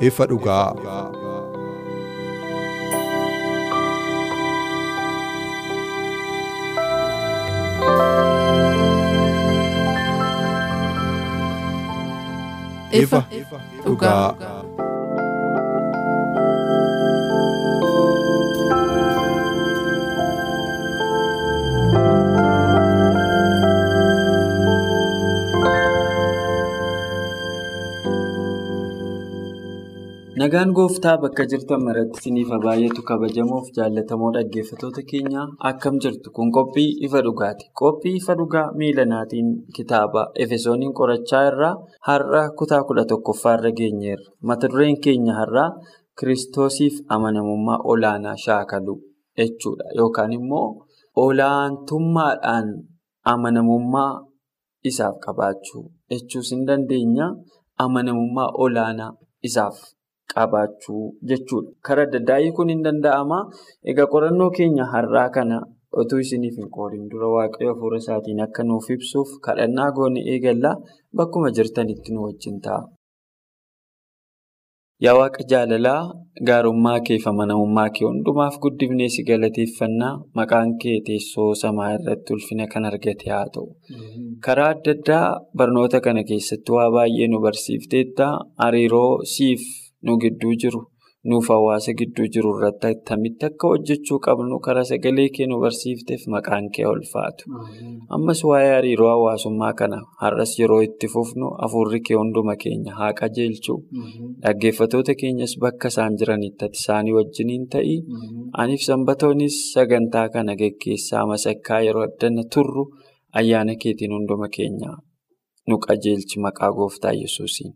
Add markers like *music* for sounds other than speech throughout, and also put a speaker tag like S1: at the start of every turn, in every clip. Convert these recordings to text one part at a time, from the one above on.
S1: Ifa dhugaa.
S2: Ifa dhugaa.
S3: Nagaan gooftaa bakka jirtan maratti isiniif baay'atu kabajamoof jaallatamoo dhaggeeffattoota keenya akkam jirtu kun qophii ifa dhugaati. Qophii ifa dhugaa miilanaatiin kitaaba Efesooniin qorachaa irraa har'a kutaa kudha tokkoffaa irra geenyeerra. Mata dureen keenya har'aa kiristoosiif amanamummaa olaanaa shaakaluu jechuudha. Yookaan immoo olaantummaadhaan amanamummaa isaaf qabaachuu jechuus hin dandeenya. Amanamummaa olaanaa isaaf. Qabaachuu jechuudha. Karaa adda addaa kun hin danda'ama. Egaa qorannoo keenya har'aa kana otoo isiniif hin qoodin dura waaqayyo hafuura isaatiin akka nuuf ibsuuf kadhannaa goone eegallaa bakkuma jirtanitti nu wajjin ta'a. Yaa Waaqa jaalalaa gaarummaa kee fi amanamummaa kee hundumaaf guddifnee si galateeffannaa maqaan kee teessoo samaa irratti ulfina kan argate haa ta'u. Karaa adda addaa barnoota kana keessatti waa baay'ee nu barsiifteetta hariiroo siif. Nu gidduu jiru nuuf hawaasa gidduu jiru irratti akkamitti akka hojjechuu qabnu karaa sagalee kee nu barsiifteef maqaan kee ulfaatu. Ammas waa'ee hariiroo hawaasummaa kana har'as yeroo itti fufnu hafuurri kee hunduma keenya haa qajeelchu. Dhaggeeffattoota keenyas bakka isaan jiranitti ati isaanii wajjiniin ta'i. Aniif sanbatoonis sagantaa kana geggeessaa masakkaa yeroo addana turru ayyaana keetiin hunduma keenya nu qajeelchi maqaa gooftaa Yesuusiin.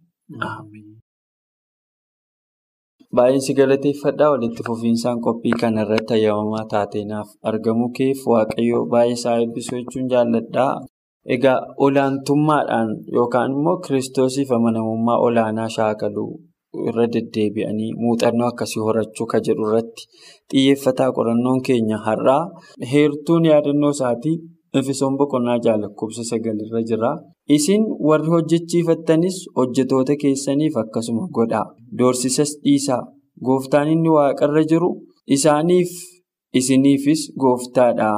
S3: Baay'een si galateeffadhaa walitti fufiinsaan qophii kana irratti ayyamamaa taateenaaf argamuu keef waaqayyo baay'ee isaa eebbisuu jechuun jaalladhaa. Egaa olaantummaadhaan yookaan immoo kiristoosiif amanamummaa olaanaa shaakaluu irra deddeebi'anii muuxannoo akkasii horachuu ka jedhu irratti xiyyeeffataa qorannoon keenya har'aa heertuun yaadannoo isaatii Efesoon boqonnaa ja'a lakkoofsa sagalirra jira. Isin warri hojjechiifattanis hojjetoota keessaniif akkasuma godhaa. Doorsisas dhiisaa. Gooftaan inni waaqarra jiru isaaniif isiniifis gooftaadha.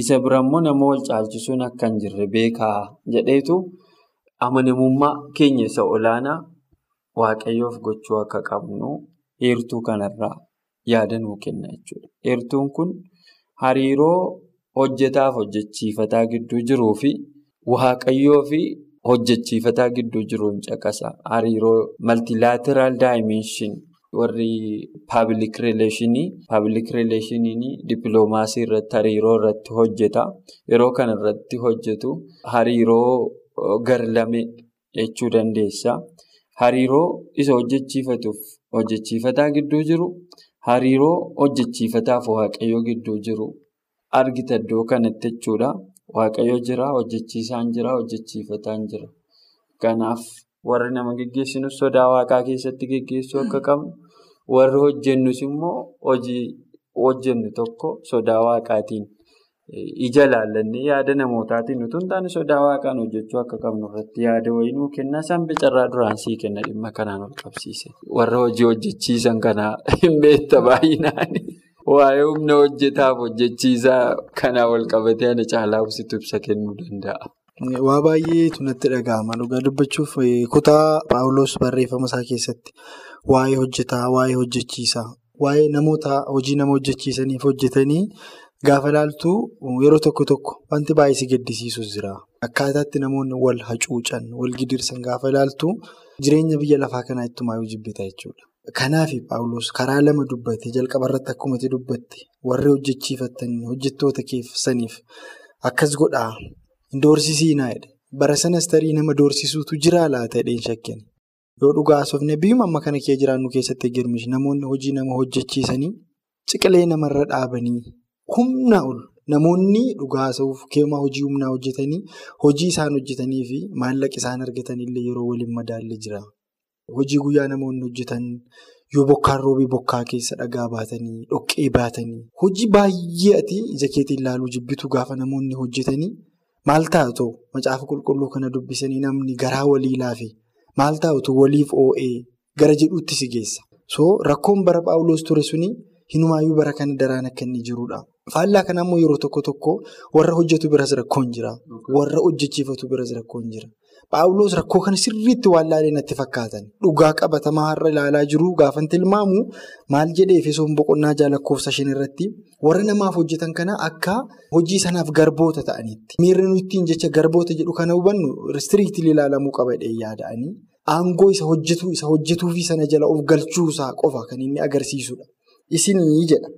S3: Isa birammoo nama wal caalchisuun akka hin jirre beekaa jedheetu amanamummaa keenya isa olaanaa waaqayyoof gochuu akka qabnu heertuu kanarraa yaada nuu kenna jechuudha. Heertuun kun hariiroo. Hojjetaaf hojjechiifataa gidduu jiruu fi waaqayyoo fi hojjechiifataa gidduu jiruun caqasa. Hariiroo maltilaatiraal daayimenshin warri paabilik rileeshinii paabilik rileeshiniin dippiloomaasii irratti hariiroo irratti hojjeta. Yeroo kana hojjetu hariiroo garlame jechuu dandeessa. Hariiroo isa hojjechiifatuuf hojjechiifataa gidduu jiru hariiroo hojjechiifataaf waaqayyoo gidduu jiru. Argita iddoo kanatti jechuudha. Waaqayyo jira, hojjechiisaan jira, hojjechiifataan jira. Kanaaf warri nama geggeessinus sodaa waaqaa keessatti geggeessuu akka qabnu, warri hojjennus immoo hojii hojjennu tokko sodaa waaqaatiin ija laallannee yaada namootaatiin utuu hin taane sodaa waaqaan hojjechuu akka qabnu irratti yaada wayinuu kennaa sanbe carraa duraan sii kenna dhimma kanaan ol qabsiise. Warra hojii hojjechiisan kana *laughs* hin beekta baay'inaani. Waa'ee humna hojjetaaf hojjechiisaa kanaa wal qabatee ana caalaa ibsitu ibsa kennuu danda'a.
S4: Waa baay'eetu natti dhaga'ama. Dhugaa dubbachuuf kutaa Paawuloos barreeffama isaa keessatti waa'ee hojjetaa, waa'ee hojjechiisaa, waa'ee namoota hojii nama hojjechiisaniif hojjetanii gaafa ilaaltu yeroo tokko tokko wanti baay'ee si gaddisiisus jira. Akkaataatti namoonni wal hacuucan, wal gidirsan gaafa ilaaltu jireenya biyya lafaa kanaa ittumaa yoo jibbita jechuudha. Kanaaf Paawuloos karaa lama dubbate jalqaba irratti akkuma dubbatte warri hojjechiifatanii hojjettoota keessaniif akkas godhaa hin doorsisiinaa jedhe. Bara sanas tarii nama doorsisuutu jira laata jedheen shakkeen. Yoo dhugaa haasofne biyyuma amma kana kee jiraannu keessatti girmishi namoonni hojii nama hojjechiisanii ciqilee namarra dhaabanii humna ol namoonni dhugaa haasa'uuf keemaa hojii humnaa hojjetanii hojii isaan hojjetanii fi maallaqa isaan argatanillee yeroo waliin madaallee jira. Hojii guyyaa namoonni hojjetan yoo bokkaan roobii bokkaa keessa dhagaa baatanii dhoqqee baatanii hojii baay'ee ati ija keetiin ilaaluu jibbitu gaafa namoonni hojjetanii maal taatu macaafa qulqulluu kana dubbisanii namni garaa walii laafe. Maal taa'utu waliif oo'ee gara jedhuutti si geessa. So rakkoon bara Paawuloos ture suni hinumaayyuu bara kana daraan akka inni jirudha. Faallaa kana ammoo yeroo tokko tokko warra hojjetu biras rakkoon jira. Warra hojjechiifatu biras rakkoon jira. Paawuloos rakkoo kana sirriitti waan laalee natti fakkaatan. Dhugaa qabatamaa har'a ilaalaa jiru gaafan tilmaamu maal jedhee Efesoon boqonnaa jaalakkoofsa shan irratti warra namaaf hojjetan kana akka hojii sanaaf garboota ta'anitti. Miirri nuyi ittiin jecha garboota jedhu kana hubannu ristiriiktii ilaalamuu qaba jedhee yaada'anii. Aangoo isa hojjetuu isa hojjetuufi sana jala of galchuusaa qofa kan inni agarsiisudha. Isinii jedha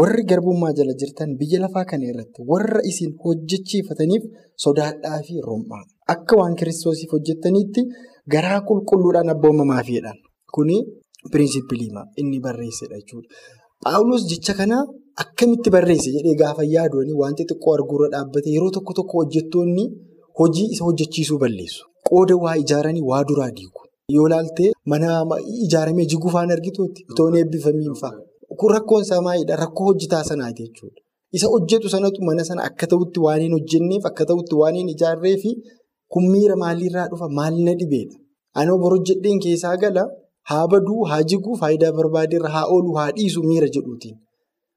S4: warri garbummaa jala jirtan biyya lafaa kana irratti warra isin hojjechiifataniif sodaadhaa fi rom'aa. Akka waan kiristoosiif hojjettaniitti garaa qulqulluudhaan abboommamaafiidhaan. Kuni pirinsipiliima inni barreessedha jechuudha. Paawuloos jecha kana akkamitti barreesse jedhee gaafa yaadu wanti xiqqoo arguurra dhaabbate yeroo tokko tokko hojjettoonni hojii isa hojjechiisuu balleessu. Qooda waa ijaaranii waa duraa diigu. Yoo ilaalte mana ijaaramee jiguu fa'aan argituutti itoon eebbifamiin fa'a. Kun rakkoon isaa maalidha? Rakkoo hojjetaa sanaati jechuudha. Isa hojjetu sanatu mana sana akka ta'utti waan hin hojjenneef akka ta'utti waan hin ijaarree fi kun miira maaliirraa dhufa? Maal na dhibeedha? Anoo bor hojjedheen keessaa gala haa baduu, haa jiguu, faayidaa barbaadeerra haa oolu, haa dhiisu miira jedhuutiin.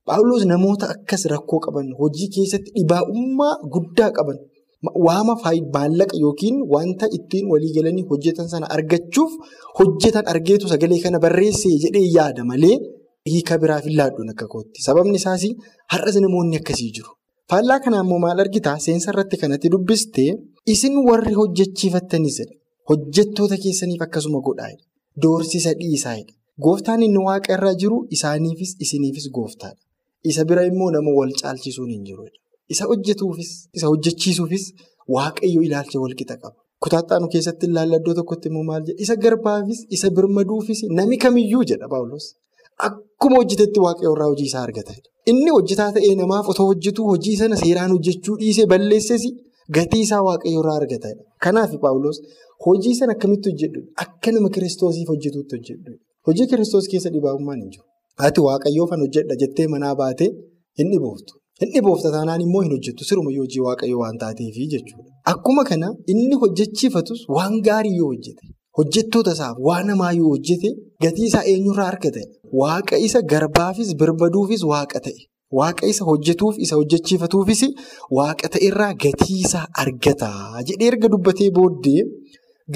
S4: Paawuloos namoota akkas rakkoo qaban hojii keessatti dhibaa'ummaa guddaa qaban. Waama maallaqa yookiin wanta ittiin walii galanii hojjetan sana argachuuf hojjetan argeetu sagalee kana barreessee jedhee yaada malee hiika biraaf hin laadduun akka kootti. Sababni isaas har'as namoonni akkasii jiru. Faallaa kana immoo maal argitaa? Seensa irratti kanatti dubbistee isin warri hojjechiifattanis hojjettoota keessaniif akkasuma godhaadha. Doorsisa dhiisaadha. Gooftaan inni waaqa irraa jiru isaaniifis isiniifis gooftaadha. Isa bira immoo nama wal caalchisuun hin jirudha. Isa hojjetuufis, isa hojjechiisuufis waaqayyo ilaalcha walqixa qaba. Kutaataanu keessatti ilaalla iddoo tokkotti immoo maal jedha? Isa garbaafis, isa birmaduufis nami kamiyyuu jedha Paawulos. Akkuma hojjetetti waaqayyo irraa hojii isaa argata. Inni hojjetaa ta'ee namaaf otoo hojjetu hojii sana seeraan hojjechuu dhiisee balleesses gatii isaa waaqayyo irraa argata. Kanaaf Paawulos hojii sana akkamitti hojjedhu? Akka nama kiristoosiif hojjetuutti hojjedhu. Hojii kiristoos keessa dhibaa'ummaan hin jiru. Ati waaqayyoo fan hojjedha jettee manaa baatee hin dhibooftu. Inni boofta taanaan immoo hin hojjettu siruma yoo hojii waaqayyo waan taateefi jechuudha. Akkuma kana inni hojjechiifatus waan gaarii yoo hojjete hojjettoota isaaf waan namaa yoo hojjete gatii isaa eenyurraa argata. Waaqa isa garbaafis birbaduufis waaqa ta'e. Waaqa isa hojjetuuf isa hojjechiifatuufis waaqa ta'erraa gatii isaa argata jedhee erga dubbatee booddee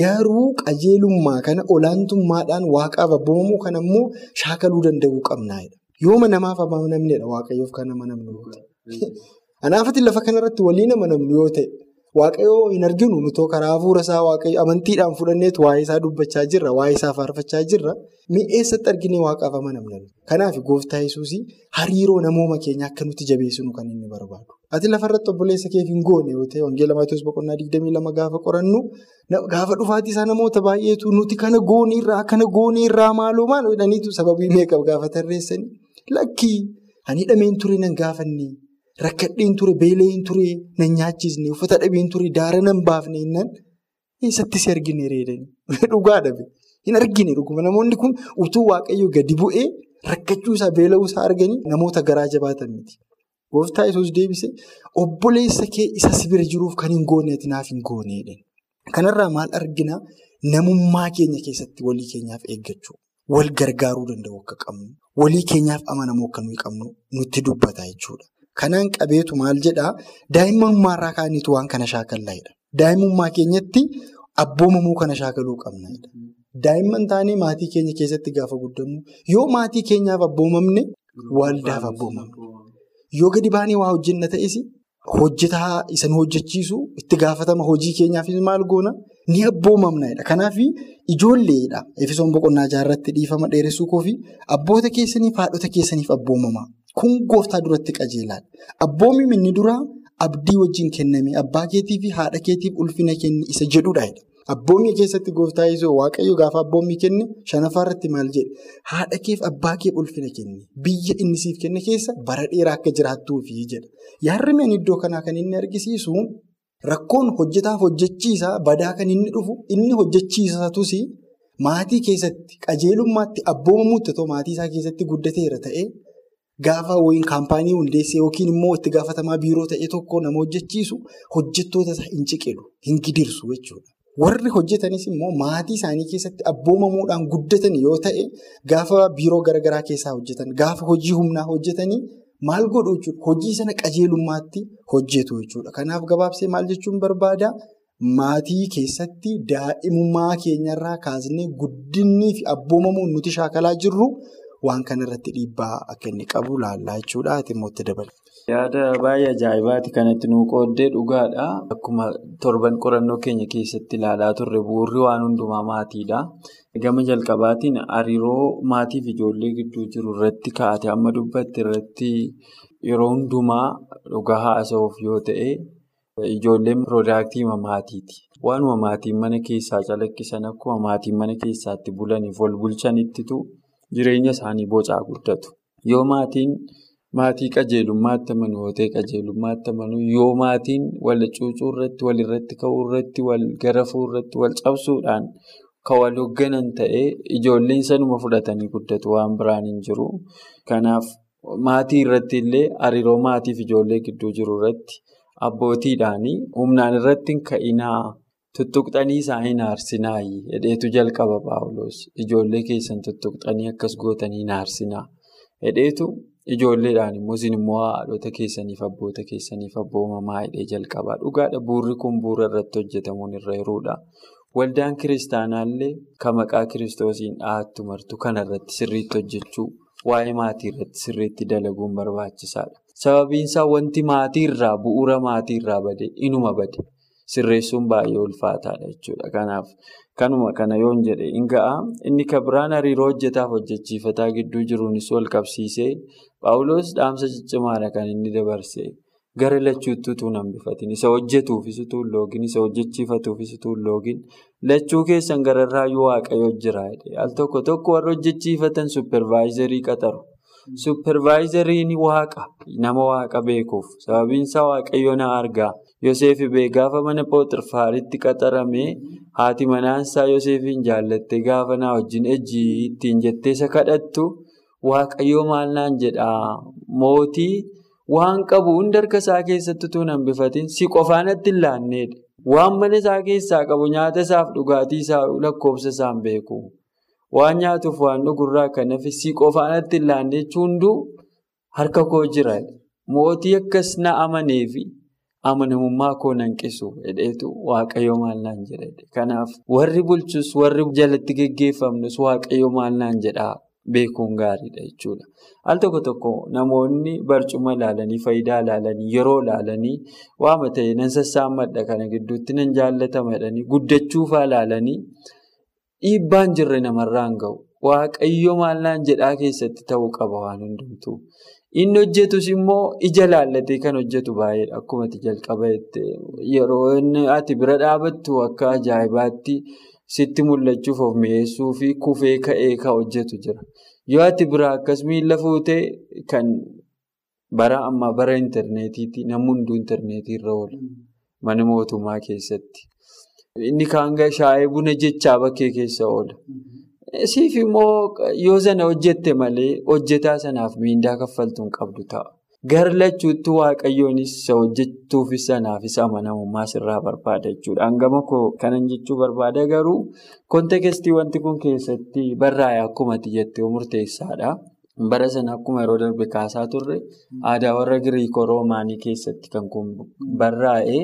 S4: garuu qajeelummaa kana olaantummaadhaan waaqaaf abboomamuu kana immoo shaakaluu danda'uu qabna. Yooma namaaf amanamnedha waaqayyoof kan amanamnu yoo ta'e. *laughs* Anaafati lafa kanarratti waliin amanamnu yoo ta'e waaqayyoo hin arginu nutoo karaa hafuura isaa waaqayyo amantiidhaan fudhanneetu waa'ee isaa dubbachaa jirra waa'ee isaa faarfachaa jirra mi'eessatti arginee waaqaaf amanamna. Kanaaf gooftaa yesuus hariiroo namooma keenya akka nuti jabeessinu kan inni barbaadu. Ati lafarratti obboleessa keef hin goone yoo ta'e wangeela Maatiyoos boqonnaa digdamii lama gaafa qorannu gaafa dhufaatii isaa namoota baay'eetu nuti kana gooniirraa kana gooniirraa maaloo maal jedhaniitu sababii meeqaf gaafa tarreessani. Lakkii ani hidhameen ture nan gaafanne rakkadheen ture beela'een ture nan nyaachisne uffata dhabeen ture daara nan baafne innaan eessatti si argine reedanii *laughs* dhugaa dhabe hin argine dhuguma namoonni kun utuu waaqayyo gadi bu'ee rakkachuu isaa beela'uu isaa arganii namoota garaa jabaatan miti. Gooftaa yesuus deebise obboleessa kee isa si bira jiruuf kan hin gooneeti naaf hin gooneedha. Kanarraa maal argina namummaa keenya keessatti walii keenyaaf eeggachuu wal gargaaruu danda'u akka qabnu. Walii keenyaaf amanamoo akka nuyi qabnu nutti dubbata jechuudha. Kanaan qabeetu maal jedhaa daa'imummaarraa kaaniitu waan kana shaakallaa'edha. Daa'imummaa keenyatti abboomamuu kana shaakaluu qabna. Daa'imman taanee maatii keenya keessatti gaafa guddannu yoo maatii keenyaaf abboomamne waldaaf abboomamne. Yoo gadi baanee waa hojjenna ta'es hojjetaa isa nu hojjechiisu itti gaafatama hojii keenyaafis maal goona ni abboomamnadha. Kanaaf ijoolleedha. Efesoon boqonnaa jaarratti dhiifama dheeressuu koofi abboota keessaniif haadhota keessaniif abboomamaa. Kun gooftaa duratti qajeelaadha. Abboomiin inni duraa abdii wajjin kenname abbaa keetii fi haadha keetiif ulfina kenni isa jedhudha. Abboomii keessatti gooftaa Yesuus waaqayyo gaafa abboomii kenne shanaffaa irratti maal jedhe haadha keef abbaa keef ulfina kenne biyya inni siif kenne keessa bara dheeraa akka jiraattuufi jedha. Yaarrimeen iddoo kanaa kan inni argisiisu rakkoon hojjetaaf hojjechiisaa badaa kan inni dhufu inni hojjechiisatus maatii keessatti qajeelummaatti abboomamuutti ta'u maatii isaa keessatti guddateera ta'ee gaafa wayiin kaampaanii hundeessee yookiin immoo itti gaafatamaa biiroo ta'e tokko nama hojjechiisu hojjettoota isaa hin ciqilu hin gidirsu jechuudha. Warri hojjetanis immoo maatii isaanii keessatti abboomamuudhaan guddatan yoo ta'e gaafa biiroo garaagaraa keessaa hojjetan gaafa hojii humnaa hojjetanii maal godhu jechuudha hojii sana qajeelummaatti hojjetu jechuudha. Kanaaf gabaabsee maal jechuun barbaada maatii keessatti daa'imummaa keenyarraa kaasnee guddinnii fi abboomamuun nuti shaakalaa jirru waan kanarratti dhiibbaa akka inni qabu laallaa jechuudha. Ati immoo itti dabala.
S3: Yaada baay'ee ajaa'ibaati kanatti nuu qooddee dhugaadha. Akkuma torban qorannoo keenya keessatti ilaalaa turre bu'uurri waan hundumaa maatiidha. Gama jalqabaatiin hariiroo maatiif ijoollee gidduu jiru irratti kaa'ate amma dubbatte irratti yeroo hundumaa dhugaa haasa'uuf yoo ta'e ijoolleen piroodaaktii maatiiti. Waanuma maatiin mana keessaa calaqqisan akkuma maatiin mana keessaatti bulaniif wal bulchanittitu jireenya isaanii bocaa guddatu. Yoo maatiin maatii qajeelummaatti amanu yoo ta'e qajeelummaatti amanu yoo maatiin wal cuucuu irratti wal irratti ka'uu irratti wal garafuu irratti wal cabsuudhaan kan wal hoogganan ta'ee ijoolleen sanuma fudhatanii guddatu waan biraan hin jiru. Kanaaf maatii irratti illee hariiroo maatiif ijoollee gidduu jiru irratti abbootiidhaan humnaan irratti ka'inaa tuttuqxanii isaa hin aarsinaayi hedheetu jalqaba paawuloos ijoollee keessan tuttuqxanii akkas gootanii hin aarsinaa hedheetu. Ijoolleedhaan immoo isin immoo haadhota keessaniif abboota keessaniif abboomamaa hidhee jalqabaa dhugaadha buurri kun bu'uura irratti hojjetamuun irra jiruudha. Waldaan kiristaanaallee kan maqaa kiristoosiin dhahattu martu kanarratti sirriitti hojjechuu waa'ee maatii irratti sirriitti dalaguun barbaachisaadha. Sababiin isaa wanti maatii irraa bu'uura maatii irraa bade inuma bade sirreessuun baay'ee ulfaataadha jechuudha. Kanaaf kanuma kana yoon jedhe hin ga'a inni kan biraan hariiroo hojjetaaf hojjechiifataa gidduu jiruunis wal qabsiisee. Paawuloos dhaamsa ciccimaadha kan inni dabarse gara lachuutti utuu hin hambifatin isa hojjetuufis utuu hin loogin isa hojjechiifatuufis utuu hin lachuu keessan gararraayyuu waaqayyo jira al tokko tokko warra hojjechiifatan suppervaayizarii qaxaru. Suppervaayizariin waaqa. Nama waaqa beekuuf. Sababiin isaa na argaa Yoseef bee gaafa mana pooxirfaaritti qaxaramee haati manaansaa Yoseefiin jaallatte gaafa naa wajjin ejjii ittiin jettee isa kadhattu. Waaqayyoo maal naan jedhaa mootii waan qabu hunda harka isaa keessatti utuu hin hambifatin si qofaanatti laanneedha. Waan mana isaa keessaa qabu nyaata isaaf dhugaatii isaa lakkoofsa isaan beeku. Waan nyaatuuf waan dhugurraa kan hafe si qofaanatti hin hunduu harka koo jira. Mootii akkas na amaneefi amanamummaa koo nanqisu hedheetu waaqayyoo maal naan jedha. Kanaaf warri bulchus warri jalatti geggeeffamnus waaqayyoo maal naan jedhaa. Beekuun gaariidha jechuudha. Al tokko tokko namoonni barcuma ilaalanii faayidaa ilaalanii yeroo ilaalanii waama ta'e nan sassaammadha kana gidduutti nan jaallatama jedhanii guddachuufaa ilaalanii dhiibbaan jirre namarraan gahu. Waaqayyo maal naan jedhaa keessatti ta'uu qaba waan hundumtuu. Inni hojjetus immoo ija laallatee kan hojjetu baay'eedha. Akkuma jalqaba yeroo ati bira dhaabattu akka ajaa'ibaatti. Sitti mul'achuuf of mi'eessuu fi kufee ka'ee kan hojjetu jira. Yoo ati biraa akkas miila fuutee kan bara ammaa bara intarneetiiti namni hunduu intarneetii irra oola. Mana mootummaa keessatti. Inni kaan shaayee buna jechaa bakkee keessa oola. Siif immoo yoo sana hojjette malee hojjetaa sanaaf miindaa kaffaltuu hin qabdu ta'a. Gara lachuutti waaqayyoonis isa hojjetuufis sanaafis amanamummaa sirraa barbaada jechuudha. Hangama kanan jechuu barbaada garuu kontekestii wanti kun keessatti barraa'e akkuma jettee murteessaadha. Bara sana akkuma yeroo darbe kaasaa turre aadaa warra Giriikoo Roomaanii keessatti kan kun barraa'e.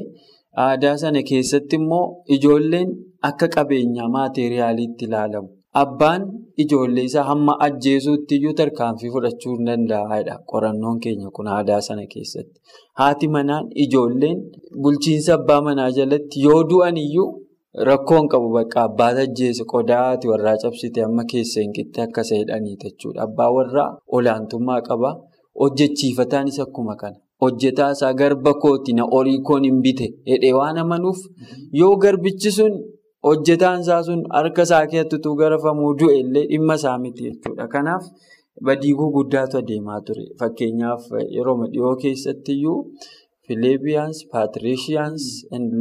S3: Aadaa sana keessatti immoo ijoolleen akka qabeenyaa maateriyaaliitti ilaalamu. Abbaan ijoollee isaa hamma ajjeesuutti iyyuu tarkaanfii fudhachuu danda'aadha. Qorannoon keenya kun aadaa sana keessatti. Haati manaan ijoolleen bulchiinsa abbaa manaa jalatti yoo du'an iyyuu rakkoon qabu bakka abbaa tajjeesse qodaati warraa cabsite amma keessa hin qixxe akka isa hidhaniiti jechuudha. Abbaa warraa olaantummaa qaba. Hojjechiifataanis akkuma kana. Hojjetaa isaa garba kooti na horii koon hin bite jedhee waan amanuuf yoo garbichi sun hojjetaan isaa sun harka isaa keessattuu garafamuu du'e illee dhimma isaa miti jechuudha. Kanaaf badii gurguddaatu adeemaa ture. Fakkeenyaaf yeroo dhiyoo keessattiyyuu Fileebiyaans, Paatirishiyaans,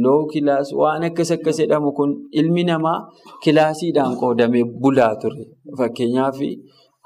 S3: Loo kilaas waan akkas akkas jedhamu kun ilmi namaa kilaasiidhaan qoodamee bulaa ture. Fakkeenyaaf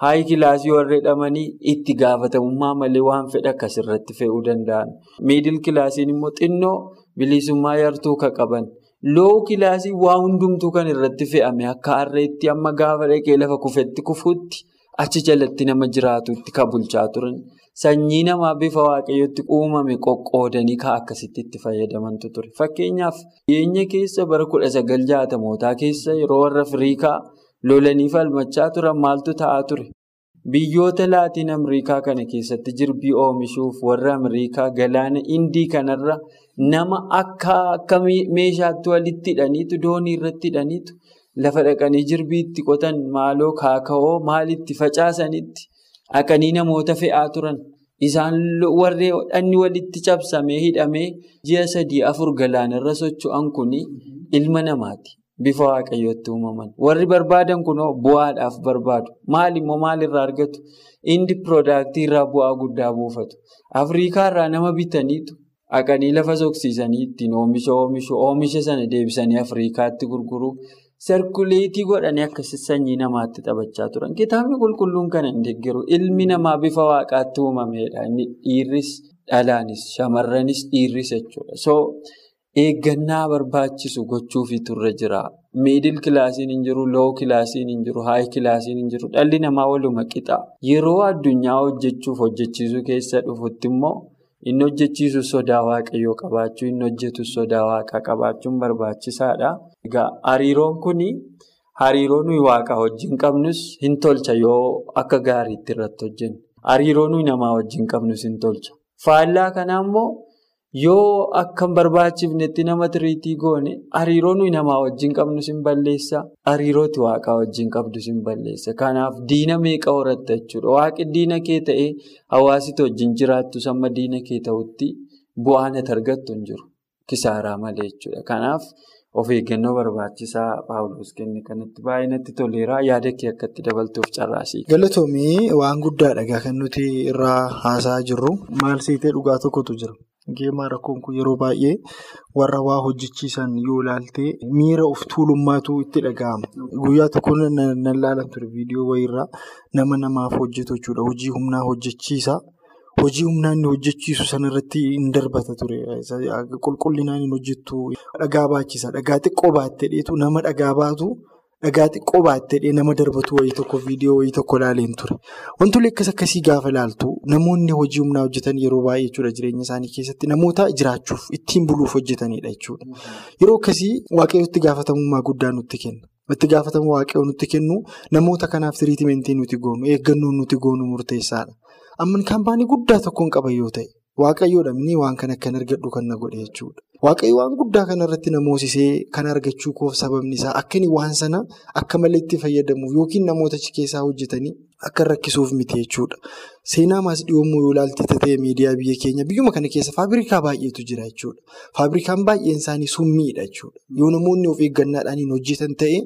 S3: haayi kilaasii warra jedhamanii itti gaafatamummaa malee waan fedha akkasirratti fe'uu danda'an. Miidil kilaasiin immoo xinnoo bilisummaa yartuu kan qaban. Loo kilaasii waa hundumtuu kan irratti fe'ame akka harreetti amma gaafa dhaqee lafa kufetti kufuutti achi jalatti nama jiraatutti kan bulchaa turan. Sanyii namaa bifa waaqayyootti uumame qoqqoodanii kan akkasitti itti fayyadamantu ture. Fakkeenyaaf dhiyeenya keessa bara kudha sagal jaatamootaa keessa yeroo warra Afrikaa lolanii falmachaa turan maaltu ta'aa ture? Biyyoota laatiin Amriikaa kana keessatti jirbii oomishuuf warra Amriikaa galaana Indii kanarra nama akka akka meeshaatti walitti hidhaniitu doonii irratti hidhaniitu lafa dhaqanii jirbii itti qotan maaloo kaaka'oo maalitti facaasanitti dhaqanii namoota fe'aa turan. Isaan warree dhanni walitti cabsamee hidhamee ji'a sadii afur galaanarra socho'an kun ilma namaati. Bifa waaqayyootti uumaman. Warri barbaadan kunoo bu'aadhaaf barbaadu. Maalimmoo maalirraa argatu? Indi piroodaaktii irraa bu'aa guddaa buufatu. Afrikaa irraa nama bitaniitu dhaqanii lafa soqsiisanii ittiin oomisha oomishu oomisha sana deebisanii Afrikaatti gurguru. Sarkuleetii godhanii akkasii sanyii namaatti taphachaa turan. Kitaabni qulqulluun kana hin deeggaru. Ilmi namaa bifa waaqaatti uumameedha. Inni dhiirris dhalaanis shamarranis dhiirris jechuudha. So eeggannaa barbaachisu gochuufi turre jira. Miidil kilaasiin hin jiru, loo kilaasiin hin jiru, haayi kilaasiin hin jiru. Dhalli namaa waluma qixa. Yeroo addunyaa hojjechuuf hojjechiisuu keessa dhufutti immoo inni hojjechiisu sodaa waaqayyoo qabaachuu, inni hojjetu sodaa waaqaa qabaachuun barbaachisaadha. Egaa hariiroon kun hariiroo nuyi waaqa wajjin qabnus hin tolcha yoo akka gaariitti irratti hojjennu. Hariiroo nuyi namaa wajjin qabnus hin tolcha. Faallaa kanaa immoo yoo akka hin barbaachifnetti nama tiriitii goone hariiroo nuyi namaa wajjin qabnus hin balleessa. Hariirooti waaqaa wajjin qabdus hin balleessa. Kanaaf diina meeqa horatta jechuudha. Waaqi diina kee ta'ee hawaasiti wajjin jiraattus amma diina kee ta'utti bu'aan ati argattu hin jiru. Kisaaraa malee jechuudha. Kanaaf of eeggannoo barbaachisaa paawuloos kenne kanatti baay'ee natti toleera. Yaada kee akka itti dabaltuuf carraasii.
S4: Galatoomii waan guddaadha kan nuti irraa haasa'aa jirru. Maal siitee dhugaa tokkotu jira. Geemaa rakkoon kun yeroo baay'ee warra waa hojjechiisan yoo ilaalte miira of tuulummaatu itti dhaga'ama. Guyyaa tokko nan ilaalan ture viidiyoo wayiirraa nama namaaf hojjetu jechuudha. Hojii humnaa hojjechiisa. Hojii humnaa inni hojjechiisu sanarratti hin darbata ture. Qulqullinaan hin hojjettu. Dhagaa baachisa. Dhagaa xiqqoo baatteedheetu nama dhagaa baatu dhagaa xiqqoo baatteedhee nama darbatu wayii tokko viidiyoo wayii tokko ilaaleen ture. Wantoonni akkas akkasii gaafa ilaaltu namoonni hojii humnaa hojjetan yeroo baay'ee jechuudha jireenya isaanii keessatti namoota jiraachuuf ittiin buluuf hojjetanidha jechuudha. Yeroo akkasii waaqayyootti gaafatamummaa guddaa nutti kenna. Itti gaafatamuu waaqayyoo nutti kennu namoota kanaaf tiriitimentii nuti goonu eeggannoon nuti goonu murteessaadha. Amma kaampaanii guddaa tokkoon qaban yoo ta'e waaqayyoodha minii waan kana akkan argadhu kan na godhe jechuudha. Waaqayyo waan guddaa kanarratti na moosisee kan argachuu koof sababni isaa akka waan sana akka malee itti fayyadamuuf yookiin namoota achi keessaa hojjetanii akka rakkisuuf miti jechuudha. Seenaa maas dhiyoommoo yoo ilaalte ta'ee miidiyaa biyya keenya biyyuma kana keessa faabirikaa baay'eetu jira jechuudha. Faabirikaan baay'een isaanii summiidha jechuudha. Yoo namoonni of eeggannaadhaan hin hojjetan ta'e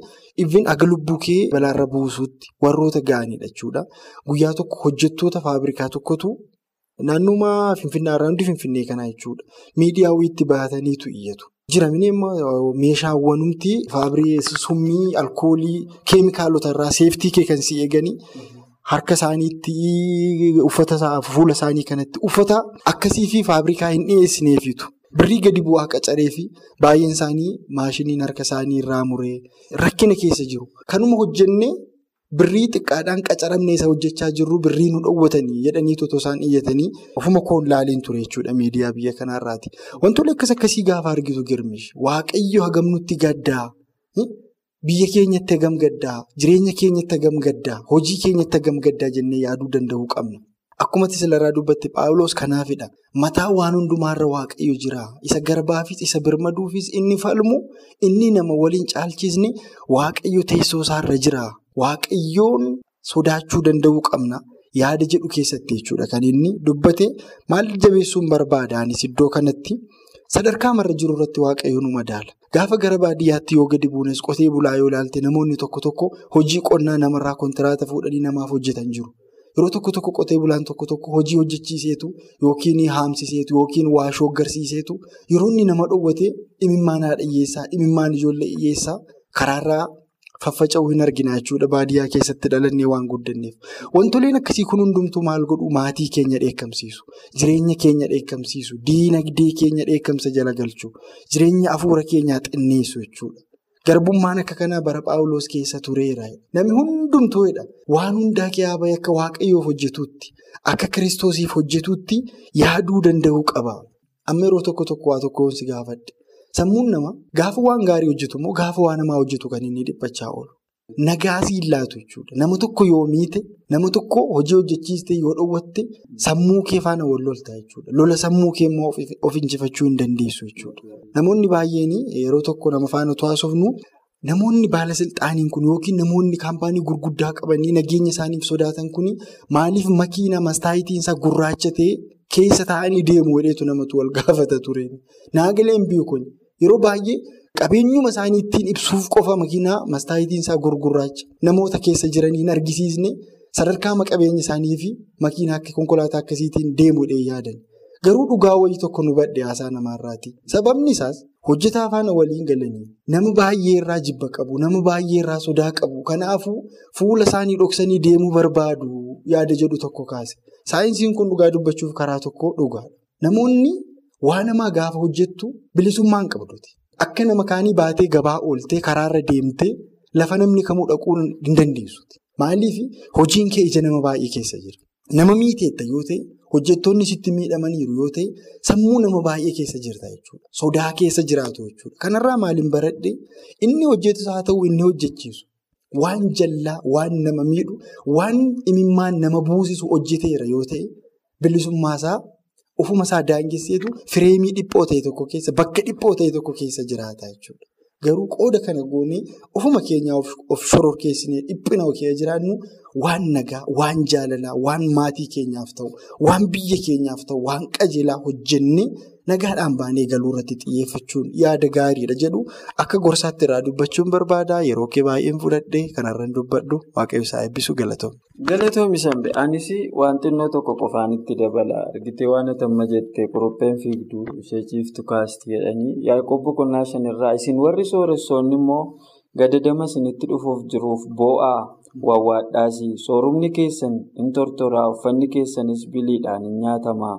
S4: Ifin aga lubbuu kee balaarra buusuutti warroota ga'anidha jechuudha. Guyyaa tokko hojjettoota faabirikaa tokkotu naannuma Finfinnaarraa hundi Finfinnee kanaa jechuudha. Miidiyaa itti baataniitu iyyatu. Jira mini meeshaawwanumti faabirii summii alkoolii keemikaalota irraa seeftii kee kan si eeganii harka isaaniitti uffata fuula isaanii kanatti uffata akkasii fi faabirikaa hin dhiyeessineefitu. Birrii gadi bu'aa qacaree fi baay'een isaanii maashiniin harka isaanii irraa muree rakkina keessa jiru. Kanuma hojjennee birrii xiqqaadhaan qacaramne isa hojjechaa jirru birrii nu dhoowwatanii jedhanii totoo isaan iyyatanii ofuma koon laaleen ture jechuudha miidiyaa biyya kanaarraati. Wantoonni akkas akkasii gaafa argitu girmish waaqayyo hagam nutti gaddaa biyya keenyatti hagam gaddaa jireenya keenyatti hagam gaddaa hojii keenyatti hagam gaddaa jennee yaaduu danda'uu qabna. Akkuma tislaraa dubbatti Paawuloos kanaafidha. Mataa waan hundumaarra waaqayyo jira. Isa garbaafis isa birmaduufis inni falmu inni nama waliin caalchisne waaqayyo teessoo isaarra jira. Waaqayyoon sodaachuu danda'uu qabna. Yaada jedhu keessatti jechuudha kan inni dubbate maal jabeessuun barbaadaanis iddoo kanatti sadarkaa marra jiru irratti waaqayyo nu madaala. Gaafa gara baadiyyaatti yoo gadi buunes qotee bulaa yoo ilaalte namoonni tokko tokko hojii qonnaa namarraa kontiraata fuudhanii namaaf hojjetan jiru. Yeroo tokko tokko qotee bulaan tokko tokko hojii hojjechiiseetu yookiin haamsiseetu yookiin waashoo garsiiseetu yeroo inni nama dhoowwate imimmaan haadha hiyyeessaa imimmaan ijoollee hiyyeessaa karaarraa faffaca'uu hin argina jechuudha baadiyyaa keessatti dhalannee waan guddanneef. Wantoleen akkasii kun hundumtuu maal godhu maatii keenya dheekkamsiisu jireenya keenya dheekkamsiisu diinagdee keenya dheekkamsa jala galchu jireenya afuura keenyaa xinneessu jechuudha. Garbummaan akka kanaa bara Paawuloos keessa tureera. Namni hundumtuudha. Waan hundaa kiyaabaa akka waaqayyoof hojjetuutti, akka kiristoosiif hojjetuutti yaaduu danda'uu qaba. Amma yeroo tokko tokko waa tokkoon si gaafadhe. Sammuun namaa gaafa waan gaarii hojjetu immoo gaafa waan namaa hojjetu kan inni dhiphachaa oolu. Nagaasii laatu jechuudha. Nama tokko yoo miite, nama tokko hojii hojjechiiste yoo dhoowwatte sammuu kee faana wal lolta jechuudha. Lola sammuu kee immoo of injifachuu hin dandeessu jechuudha. Namoonni baay'een yeroo tokko nama faana to'aasofnu namoonni baala silxaaniin kun yookiin namoonni kaampaanii gurguddaa qabanii nageenya isaaniif sodaatan kun maaliif makiina mastaayitiin isaa gurraacha ta'e keessa taa'anii deemu hedheetu namatu wal gaafata ture. Naagaleen biyyu kun yeroo baay'ee. Qabeenyuma isaanii ittiin ibsuuf qofa makiinaa mastaayitiin isaa gurgurraacha namoota keessa jiranii hin argisiisne sadarkaa qabeenya isaanii fi makiinaa konkolaataa akkasiitiin deemuudhaan yaadan. Garuu dhugaa wayii tokko nu badhe haasaa namaarraati. Sababni isaas hojjetaa faana waliin galanii nama baay'ee irraa jibba qabu, nama baay'ee irraa sodaa qabu. Kanaafuu fuula isaanii dhoksanii deemuu barbaadu yaada jedhu tokko kaase. Saayinsiin kun dhugaa dubbachuuf karaa tokko dhugaadha. Namoonni waa namaa gaafa hojjettu bilisummaan qabduti. Akka nama kaanii baatee gabaa ooltee karaarra deemtee lafa namni kamuu dhaquu hin dandeessuti. Maaliif hojiin kee ija nama baay'ee keessa jira. Nama miiteetta yoo ta'e hojjettoonni sitti miidhamaniiru yoo ta'e sammuu nama baay'ee keessa jirta jechuudha. Sodaa keessa jiraatu jechuudha. Kanarraa maaliin baradhe inni hojjetus haa ta'u inni hojjechiisu waan jallaa, waan nama miidhu, waan imimmaan nama buusisu hojjeteera yoo ta'e bilisummaasaa. Ofuma isaa daangesseetu fireemii dhiphoo ta'e tokko keessa bakka dhiphoo ta'e tokko keessa jiraata jechuudha. Garuu qooda kana goonee ofuma keenyaa of shororkeessinee dhiphina keessa jiraannu waan nagaa, waan jaalalaa, waan maatii keenyaaf ta'u, waan biyya keenyaaf ta'u, waan qajeelaa hojjennee nagaadhaan baanee galuu irratti xiyyeeffachuun yaada gaariidha jedhu akka gorsaatti irraa dubbachuun barbaada. Yeroo kee baay'een fudhadhee kanarraan dubbadhu waaqayyo isaa eebbisu galatoomne.
S3: Galatoomi Sambe anis waan xinnoo tokko qofaan itti dabala argitee waan atamma jettee qurupheen fiigduu ishee ciiftu kaasti jedhanii yaaqoob boqonnaa shanirraa isin warri sooressoonni immoo gadadama isinitti dhufuuf jiruuf boo'aa wawwaadhaasi soorumni keessan in tortoraa uffanni keessanis biliidhaan in nyaatamaa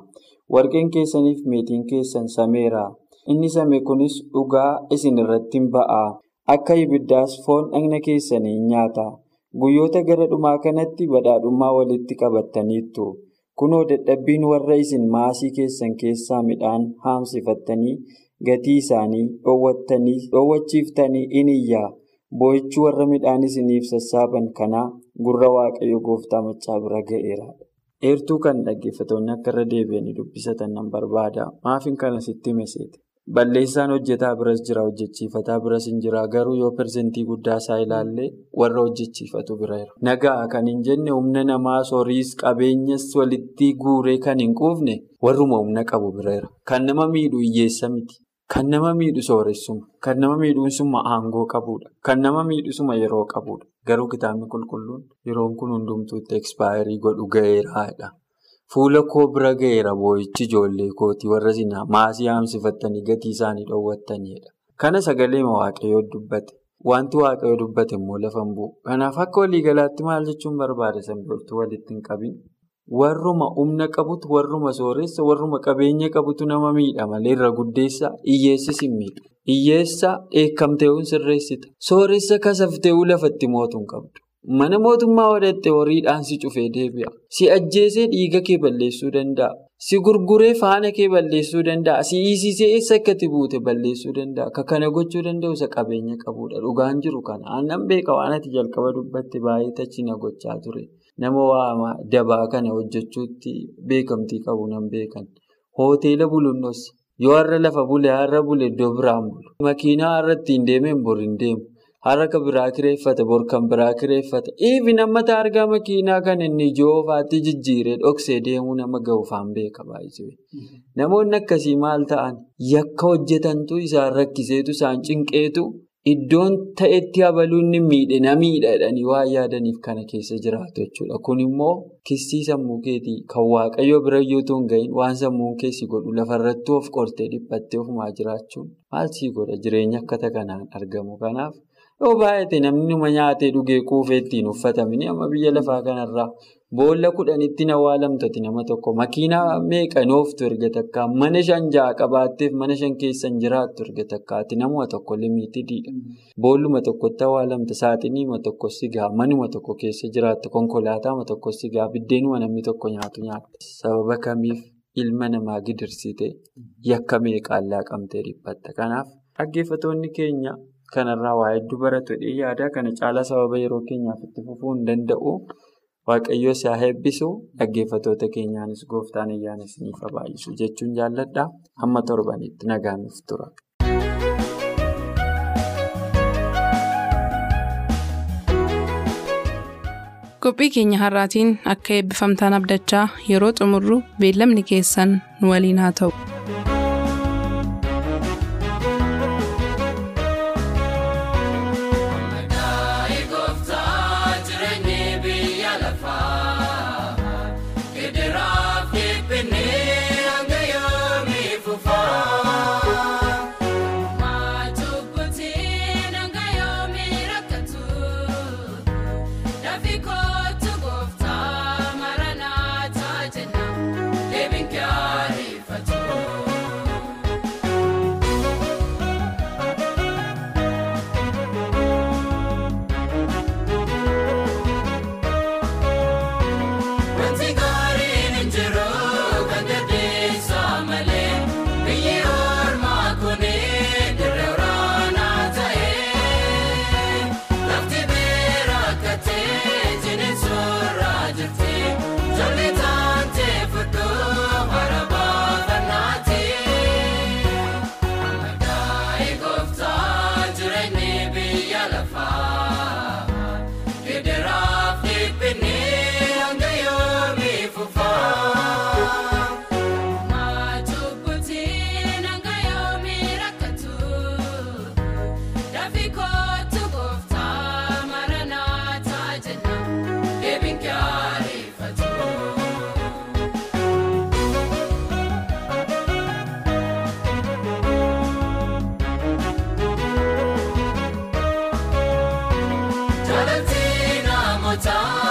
S3: warqeen keessaniif meetiin keessan sameera inni same kunis dhugaa isin irratti ba'aa akka ibiddaas foon dhagna keessanii nyaata. Guyyoota gara dhumaa kanatti badhaadhummaa walitti qabattaniittu. Kunoo dadhabbiin warra isin maasii keessan keessaa midhaan haamsifattanii gatii isaanii dhoowwachiiftanii in iyyaa. Boo'ichi warra midhaan isiniif sassaaban kanaa gurra waaqayyo gooftaa machaa bira ga'eera. Eertuu kan dhaggeeffatoonni akka irra deebi'anii dubbisatan nan barbaada. Maafin kana sitti himeseete. Balleessaan hojjetaa biras jira hojjechiifataa biras hin jira garuu yoo persentii guddaa isaa ilaalle warra hojjechiifatu bira jira. Nagaa kan hin jenne humna namaa soriis qabeenyas walitti guuree kan hin quufne warruma humna qabu bira jira. Kan nama miidhu hiyyeessa miti. Kan nama miidhu sooressuma. Kan nama miidhuunsuma aangoo qabudha. Kan nama miidhusuma yeroo qabudha. Garuu kitaabni qulqulluun yeroon kun hundumtuutti ekspaayirii godhu ga'eeraadha. Fuula koo bira ga'eera boo'ichi ijoollee kooti warra sinaa maasii haamsifattanii gatii isaanii dhoowwattanidha. Kana sagalee waaqayyoo dubbate. Wanti waaqayyoo dubbate immoo lafa hin bu'u. Kanaaf akka waliigalaatti maal jechuun barbaada sanbooltuu walitti hin qabin. Warruma humna qabutu warruma sooressa warruma qabeenya qabutu nama miidha malee irra guddeessa hiyyeessis hin miidhu. Hiyyeessa dheekkamteewwan sirreessita. Sooressa kasafteewuu lafatti mootuu hin qabdu. Mana mootummaa godhatte horiidhaan si cufee deebi'a. Si ajjeesee dhiiga kee balleessuu danda'a. Si gurguree faana kee balleessuu danda'a. Si hiisisee eessa akkati buute balleessuu danda'a. Ka kana gochuu danda'u isa qabeenya qabudha. Dhugaan jiru kana. Aannan beeka waan ati jalqaba dubbatte baay'ee tachi na gochaa ture. Nama waa dabaa kana hojjechuutti beekamtii qabu nan beekan. Hoteela buluunos yoo har'a lafa bule har'a bule iddoo biraan bulu. Makiinaa har'a ittiin deemeen bor hin deemu. Har'a kan biraa kireeffata bor kan biraa kireeffata. Ifi nama taargaa makiinaa kan inni ijoo ofaatti jijjiiree dhoksee deemuu nama ga'uufaan beeka baay'isee. Namoonni akkasii maal ta'an yakka hojjetantu isaan rakkiseetu isaan cinqeetu iddoon ta'etti habaluun ni miidhe miidha jedhanii waan yaadaniif kana keessa jiraatu jechuudha. Kun immoo kissii sammuu keetii kan waaqayyo bira yoo hin waan sammuun keessi godhu lafarratti of qortee dhiphattee ofumaa jiraachuun maal sii godha jireenya akkata kanaan argamu kanaaf. Yoo baay'ate namni nama nyaatee dhugee quufee ittiin uffatamini amma biyya lafaa kanarraa boolla kudhanitti na waalamtati nama tokko makiinaa meeqa nooftu erga takkaa mana shan ja'a qabaatteef mana shan keessan jiraattu erga takkaati namuma tokko limiitidha. Boolluma tokkotti waalamta saaxiniima tokko sigaa manuma tokko keessa jiraatta konkolaataama tokko sigaa biddeenuma namni tokko nyaatu nyaatta. Sababa kamiif ilma namaa gidirsite yakka meeqaan laaqamtee dhiphatta. Kanaaf dhaggeeffatoonni keenya. Kanarraa waa hedduu baratu yaada kana caalaa sababa yeroo keenyaaf itti fufuu hin danda'u. Waaqayyo isaa eebbisu dhaggeeffatoota keenyaanis gooftaan ayyaana isiniif baay'isu jechuun jaalladha. Hamma torbanitti nagaan nuuf tura.
S2: Qophii keenya har'aatiin akka eebbifamtaan abdachaa yeroo xumurru beellamni keessan nu waliin haa ta'u.
S1: Sagantiin namoota.